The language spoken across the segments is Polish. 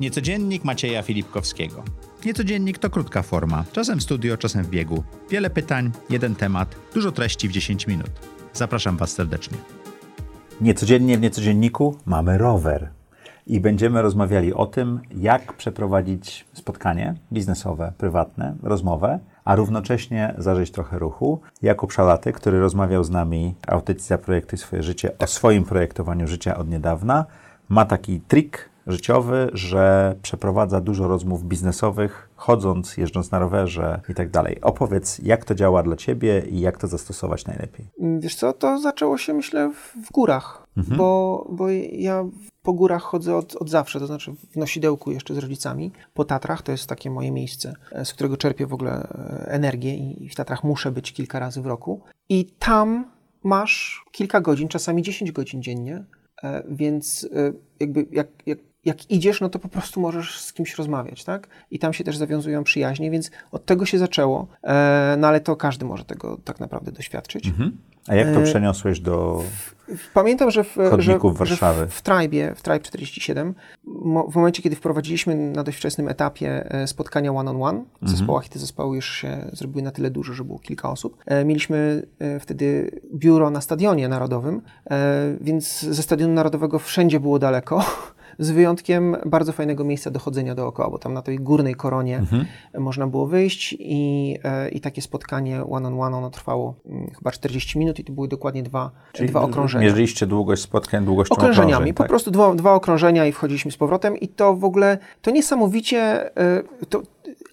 Niecodziennik Macieja Filipkowskiego. Niecodziennik to krótka forma, czasem w studio, czasem w biegu. Wiele pytań, jeden temat, dużo treści w 10 minut. Zapraszam Was serdecznie. Niecodziennie w Niecodzienniku mamy rower i będziemy rozmawiali o tym, jak przeprowadzić spotkanie biznesowe, prywatne, rozmowę, a równocześnie zażyć trochę ruchu. Jakub Szalaty, który rozmawiał z nami audycja Projekty Swoje Życie o swoim projektowaniu życia od niedawna, ma taki trik życiowy, że przeprowadza dużo rozmów biznesowych, chodząc, jeżdżąc na rowerze i tak dalej. Opowiedz, jak to działa dla Ciebie i jak to zastosować najlepiej. Wiesz co, to zaczęło się myślę w górach, mhm. bo, bo ja po górach chodzę od, od zawsze, to znaczy w nosidełku jeszcze z rodzicami. Po Tatrach to jest takie moje miejsce, z którego czerpię w ogóle e, energię i w Tatrach muszę być kilka razy w roku. I tam masz kilka godzin, czasami 10 godzin dziennie, e, więc e, jakby jak, jak jak idziesz, no to po prostu możesz z kimś rozmawiać, tak? I tam się też zawiązują przyjaźnie, więc od tego się zaczęło, e, no ale to każdy może tego tak naprawdę doświadczyć. Mhm. A jak to e, przeniosłeś do Pamiętam, że w, że, Warszawy? Że w, w w Tribe 47, w momencie, kiedy wprowadziliśmy na dość wczesnym etapie e, spotkania one-on-one w mhm. zespołach i te zespoły już się zrobiły na tyle duże, że było kilka osób, mieliśmy wtedy biuro na Stadionie Narodowym, więc ze Stadionu Narodowego wszędzie było daleko z wyjątkiem bardzo fajnego miejsca do chodzenia dookoła, bo tam na tej górnej koronie mhm. można było wyjść i, e, i takie spotkanie one on one ono trwało mm, chyba 40 minut i to były dokładnie dwa, Czyli dwa okrążenia. Mierzyliście długość spotkań długością Okrążeniami, okrążeń, po tak? prostu dwa, dwa okrążenia i wchodziliśmy z powrotem i to w ogóle, to niesamowicie, e, to,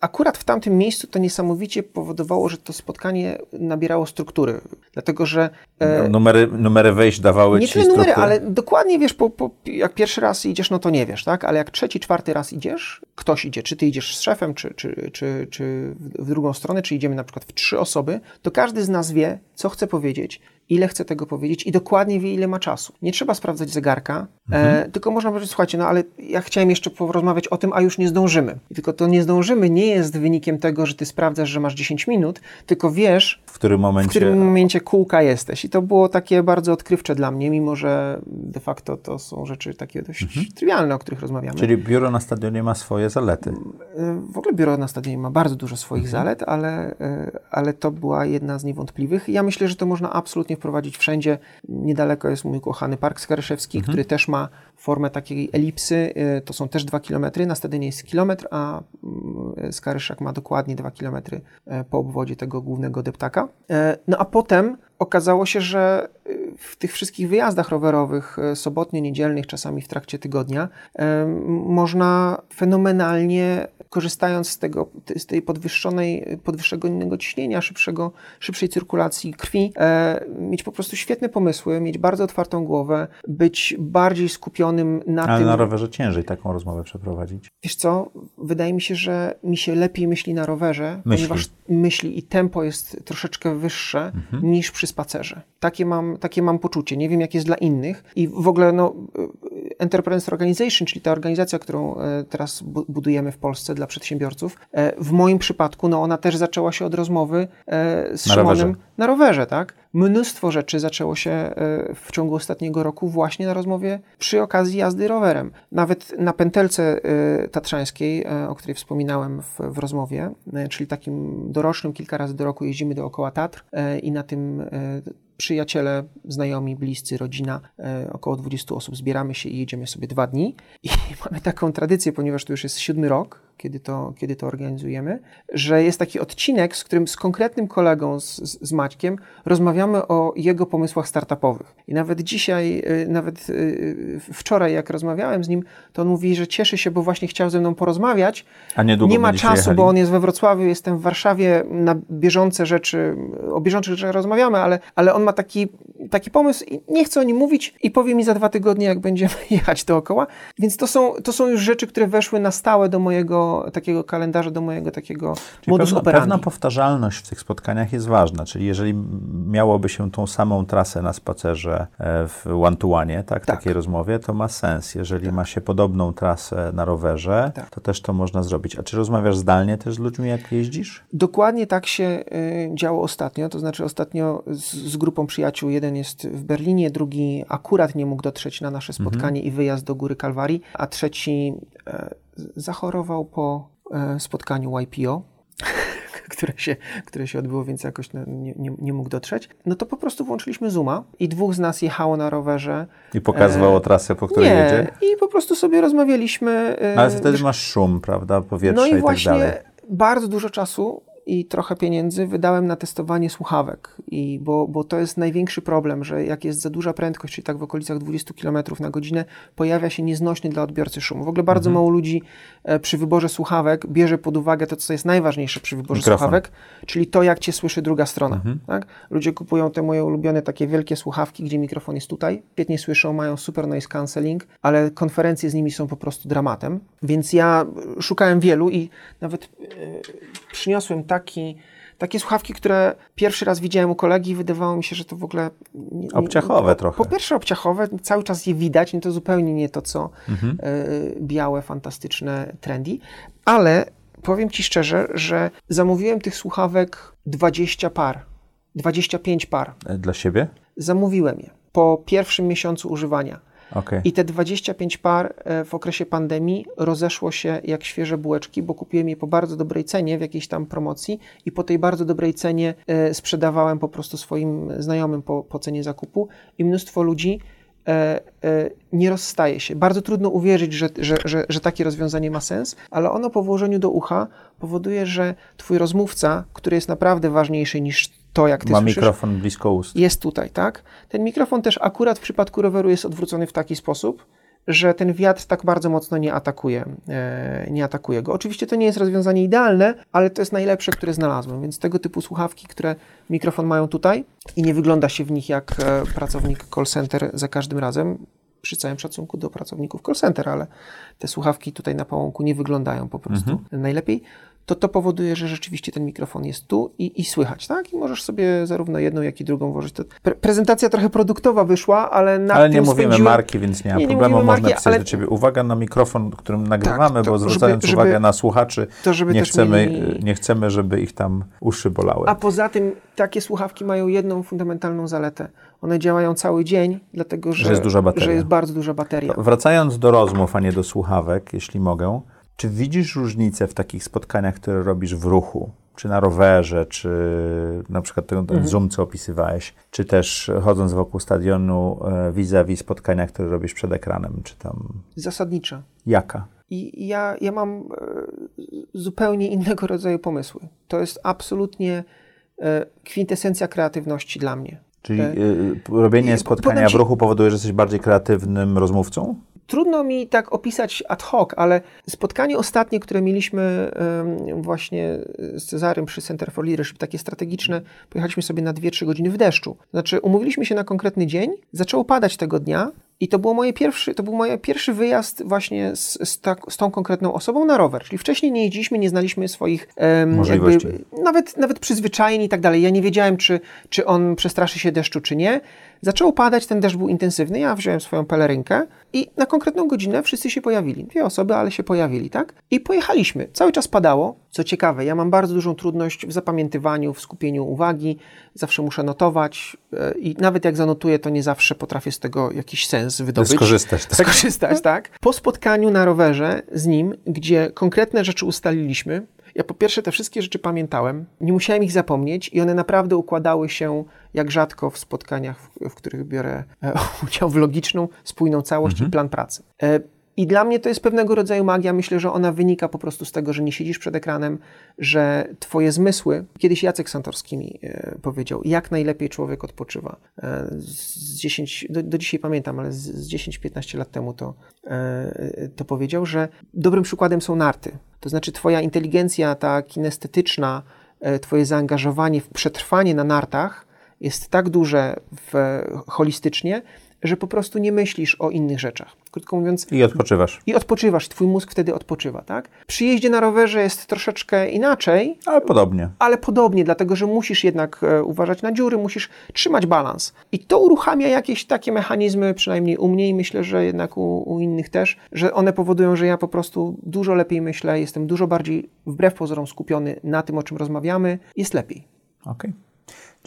akurat w tamtym miejscu to niesamowicie powodowało, że to spotkanie nabierało struktury, dlatego że... E, no, numery, numery wejść dawały nie ci tyle numery, ale dokładnie wiesz, po, po, jak pierwszy raz idziesz, no to nie wiesz, tak? Ale jak trzeci, czwarty raz idziesz, ktoś idzie, czy ty idziesz z szefem, czy, czy, czy, czy w drugą stronę, czy idziemy na przykład w trzy osoby, to każdy z nas wie, co chce powiedzieć, ile chce tego powiedzieć i dokładnie wie, ile ma czasu. Nie trzeba sprawdzać zegarka, e, mhm. e, tylko można powiedzieć, słuchajcie, no ale ja chciałem jeszcze porozmawiać o tym, a już nie zdążymy. I tylko to nie zdążymy nie jest wynikiem tego, że ty sprawdzasz, że masz 10 minut, tylko wiesz, w którym momencie, w którym momencie kółka jesteś. I to było takie bardzo odkrywcze dla mnie, mimo że de facto to są rzeczy takie dość mhm. trywialne, o których rozmawiamy. Czyli biuro na stadionie ma swoje zalety. E, w ogóle biuro na stadionie ma bardzo dużo swoich mhm. zalet, ale, e, ale to była jedna z niewątpliwych. Ja myślę, że to można absolutnie wprowadzić wszędzie. Niedaleko jest mój kochany Park Skaryszewski, mhm. który też ma formę takiej elipsy. Y, to są też dwa kilometry. Na stadionie jest kilometr, a mm, Skaryszak ma dokładnie dwa kilometry y, po obwodzie tego głównego deptaka. Y, no a potem okazało się, że w tych wszystkich wyjazdach rowerowych, sobotnio, niedzielnych, czasami w trakcie tygodnia, można fenomenalnie korzystając z, tego, z tej podwyższonej, podwyższonego ciśnienia, szybszego, szybszej cyrkulacji krwi, e, mieć po prostu świetne pomysły, mieć bardzo otwartą głowę, być bardziej skupionym na Ale tym... na rowerze ciężej taką rozmowę przeprowadzić. Wiesz co, wydaje mi się, że mi się lepiej myśli na rowerze, myśli. ponieważ myśli i tempo jest troszeczkę wyższe mhm. niż przy spacerze. Takie mam, takie mam poczucie. Nie wiem, jak jest dla innych. I w ogóle no, Enterprise Organization, czyli ta organizacja, którą e, teraz budujemy w Polsce dla przedsiębiorców, e, w moim przypadku, no ona też zaczęła się od rozmowy e, z na Szymonem rowerze. na rowerze, tak? Mnóstwo rzeczy zaczęło się w ciągu ostatniego roku właśnie na rozmowie przy okazji jazdy rowerem. Nawet na pętelce tatrzańskiej, o której wspominałem w, w rozmowie, czyli takim dorocznym, kilka razy do roku jeździmy dookoła Tatr i na tym przyjaciele, znajomi, bliscy, rodzina, e, około 20 osób zbieramy się i jedziemy sobie dwa dni. I mamy taką tradycję, ponieważ to już jest siódmy rok, kiedy to, kiedy to organizujemy, że jest taki odcinek, z którym z konkretnym kolegą, z, z Maćkiem, rozmawiamy o jego pomysłach startupowych. I nawet dzisiaj, y, nawet y, wczoraj, jak rozmawiałem z nim, to on mówi, że cieszy się, bo właśnie chciał ze mną porozmawiać. A niedługo Nie ma czasu, jechali. bo on jest we Wrocławiu, jestem w Warszawie, na bieżące rzeczy, o bieżących rzeczach rozmawiamy, ale, ale on ma taki, taki pomysł i nie chce o nim mówić i powie mi za dwa tygodnie, jak będziemy jechać dookoła. Więc to są, to są już rzeczy, które weszły na stałe do mojego takiego kalendarza, do mojego takiego czyli modus pewna, operandi. Pewna powtarzalność w tych spotkaniach jest ważna, czyli jeżeli miałoby się tą samą trasę na spacerze e, w one-to-one, tak, tak. takiej rozmowie, to ma sens. Jeżeli tak. ma się podobną trasę na rowerze, tak. to też to można zrobić. A czy rozmawiasz zdalnie też z ludźmi, jak jeździsz? Dokładnie tak się y, działo ostatnio, to znaczy ostatnio z, z, grupą przyjaciół, jeden jest w Berlinie, drugi akurat nie mógł dotrzeć na nasze spotkanie mhm. i wyjazd do Góry Kalwarii, a trzeci y, zachorował po e, spotkaniu YPO, które się, które się odbyło, więc jakoś nie, nie, nie, mógł dotrzeć, no to po prostu włączyliśmy Zooma i dwóch z nas jechało na rowerze. I pokazywało e, trasę, po której nie, jedzie? i po prostu sobie rozmawialiśmy. E, Ale wtedy masz szum, prawda, powietrze no i, i tak właśnie dalej. bardzo dużo czasu i trochę pieniędzy wydałem na testowanie słuchawek, I bo, bo to jest największy problem, że jak jest za duża prędkość, czyli tak w okolicach 20 km na godzinę, pojawia się nieznośny dla odbiorcy szum. W ogóle bardzo mhm. mało ludzi e, przy wyborze słuchawek bierze pod uwagę to, co jest najważniejsze przy wyborze Mikrofon. słuchawek, czyli to, jak cię słyszy druga strona. Mhm. Tak? Ludzie kupują te moje ulubione takie wielkie słuchawki, gdzie mikrofon jest tutaj, świetnie słyszą, mają super noise cancelling, ale konferencje z nimi są po prostu dramatem. Więc ja szukałem wielu i nawet yy, przyniosłem tak taki, takie słuchawki, które pierwszy raz widziałem u kolegi i wydawało mi się, że to w ogóle... Nie, obciachowe nie, trochę. Po pierwsze obciachowe, cały czas je widać, nie to zupełnie nie to, co mhm. y, białe, fantastyczne trendy, ale powiem Ci szczerze, że zamówiłem tych słuchawek 20 par, 25 par. E, dla siebie? Zamówiłem je po pierwszym miesiącu używania. Okay. I te 25 par e, w okresie pandemii rozeszło się jak świeże bułeczki, bo kupiłem je po bardzo dobrej cenie w jakiejś tam promocji i po tej bardzo dobrej cenie e, sprzedawałem po prostu swoim znajomym po, po cenie zakupu i mnóstwo ludzi e, nie rozstaje się. Bardzo trudno uwierzyć, że, że, że, że takie rozwiązanie ma sens, ale ono po włożeniu do ucha powoduje, że twój rozmówca, który jest naprawdę ważniejszy niż to, jak ty Ma słyszysz, mikrofon blisko ust. Jest tutaj, tak? Ten mikrofon też akurat w przypadku roweru jest odwrócony w taki sposób, że ten wiatr tak bardzo mocno nie atakuje, e, nie atakuje go. Oczywiście to nie jest rozwiązanie idealne, ale to jest najlepsze, które znalazłem, więc tego typu słuchawki, które mikrofon mają tutaj i nie wygląda się w nich jak e, pracownik call center za każdym razem, przy całym szacunku do pracowników call center, ale te słuchawki tutaj na pałąku nie wyglądają po prostu mhm. najlepiej to to powoduje, że rzeczywiście ten mikrofon jest tu i, i słychać, tak? I możesz sobie zarówno jedną, jak i drugą włożyć. Pre prezentacja trochę produktowa wyszła, ale na Ale nie mówimy spędziłem... marki, więc nie ma nie, problemu. Nie Można pisać ale... do Ciebie uwaga na mikrofon, którym nagrywamy, tak, to, bo zwracając żeby, uwagę na słuchaczy, to, żeby nie, chcemy, mieli... nie chcemy, żeby ich tam uszy bolały. A poza tym takie słuchawki mają jedną fundamentalną zaletę. One działają cały dzień, dlatego że, że jest, duża bateria. że jest bardzo duża bateria. Wracając do rozmów, a nie do słuchawek, jeśli mogę, czy widzisz różnicę w takich spotkaniach, które robisz w ruchu? Czy na rowerze, czy na przykład ten, mhm. Zoom, co opisywałeś, czy też chodząc wokół stadionu e, vis-a-vis spotkania, które robisz przed ekranem, czy tam... Zasadnicza. Jaka? I ja, ja mam e, zupełnie innego rodzaju pomysły. To jest absolutnie e, kwintesencja kreatywności dla mnie. Czyli robienie spotkania w ruchu powoduje, że jesteś bardziej kreatywnym rozmówcą? Trudno mi tak opisać ad hoc, ale spotkanie ostatnie, które mieliśmy właśnie z Cezarym przy Center for Leadership, takie strategiczne, pojechaliśmy sobie na 2-3 godziny w deszczu. Znaczy, umówiliśmy się na konkretny dzień, zaczęło padać tego dnia i to, było moje pierwszy, to był mój pierwszy wyjazd właśnie z, z, tak, z, tą konkretną osobą na rower. Czyli wcześniej nie jeździliśmy, nie znaliśmy swoich Możliwości. Jakby, nawet, nawet przyzwyczajeń i tak dalej. Ja nie wiedziałem, czy, czy on przestraszy się deszczu, czy nie. Zaczęło padać, ten deszcz był intensywny, ja wziąłem swoją pelerynkę i na konkretną godzinę wszyscy się pojawili. Dwie osoby, ale się pojawili, tak? I pojechaliśmy. Cały czas padało. Co ciekawe, ja mam bardzo dużą trudność w zapamiętywaniu, w skupieniu uwagi. Zawsze muszę notować e, i nawet jak zanotuję, to nie zawsze potrafię z tego jakiś sens wydobyć. Skorzystać, tak? Skorzystać, tak. Po spotkaniu na rowerze z nim, gdzie konkretne rzeczy ustaliliśmy, ja po pierwsze te wszystkie rzeczy pamiętałem, nie musiałem ich zapomnieć i one naprawdę układały się jak rzadko w spotkaniach, w, w których biorę e, udział w logiczną, spójną całość mhm. i plan pracy. E, i dla mnie to jest pewnego rodzaju magia. Myślę, że ona wynika po prostu z tego, że nie siedzisz przed ekranem, że twoje zmysły. Kiedyś Jacek Santorski mi e, powiedział, jak najlepiej człowiek odpoczywa. E, z 10, do, do dzisiaj pamiętam, ale z, z 10-15 lat temu to, e, to powiedział, że dobrym przykładem są narty. To znaczy, twoja inteligencja, ta kinestetyczna, twoje zaangażowanie w przetrwanie na nartach jest tak duże w, holistycznie, że po prostu nie myślisz o innych rzeczach. Krótko mówiąc. I odpoczywasz. I odpoczywasz, twój mózg wtedy odpoczywa, tak? Przy jeździe na rowerze jest troszeczkę inaczej. Ale podobnie. Ale podobnie, dlatego że musisz jednak e, uważać na dziury, musisz trzymać balans. I to uruchamia jakieś takie mechanizmy, przynajmniej u mnie i myślę, że jednak u, u innych też, że one powodują, że ja po prostu dużo lepiej myślę, jestem dużo bardziej wbrew pozorom skupiony na tym, o czym rozmawiamy, jest lepiej. Okej. Okay.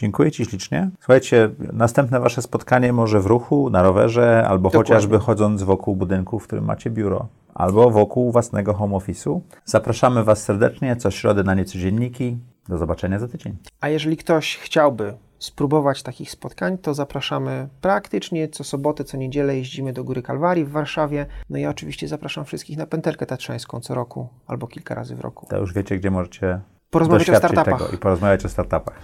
Dziękuję Ci ślicznie. Słuchajcie, następne Wasze spotkanie może w ruchu, na rowerze, albo Dokładnie. chociażby chodząc wokół budynku, w którym macie biuro, albo wokół własnego home office'u. Zapraszamy Was serdecznie co środę na niecodzienniki. Do zobaczenia za tydzień. A jeżeli ktoś chciałby spróbować takich spotkań, to zapraszamy praktycznie co sobotę, co niedzielę jeździmy do Góry Kalwarii w Warszawie. No i oczywiście zapraszam wszystkich na pętelkę tatrzańską co roku albo kilka razy w roku. To już wiecie, gdzie możecie Porozmawiać o startupach. tego i porozmawiać o startupach.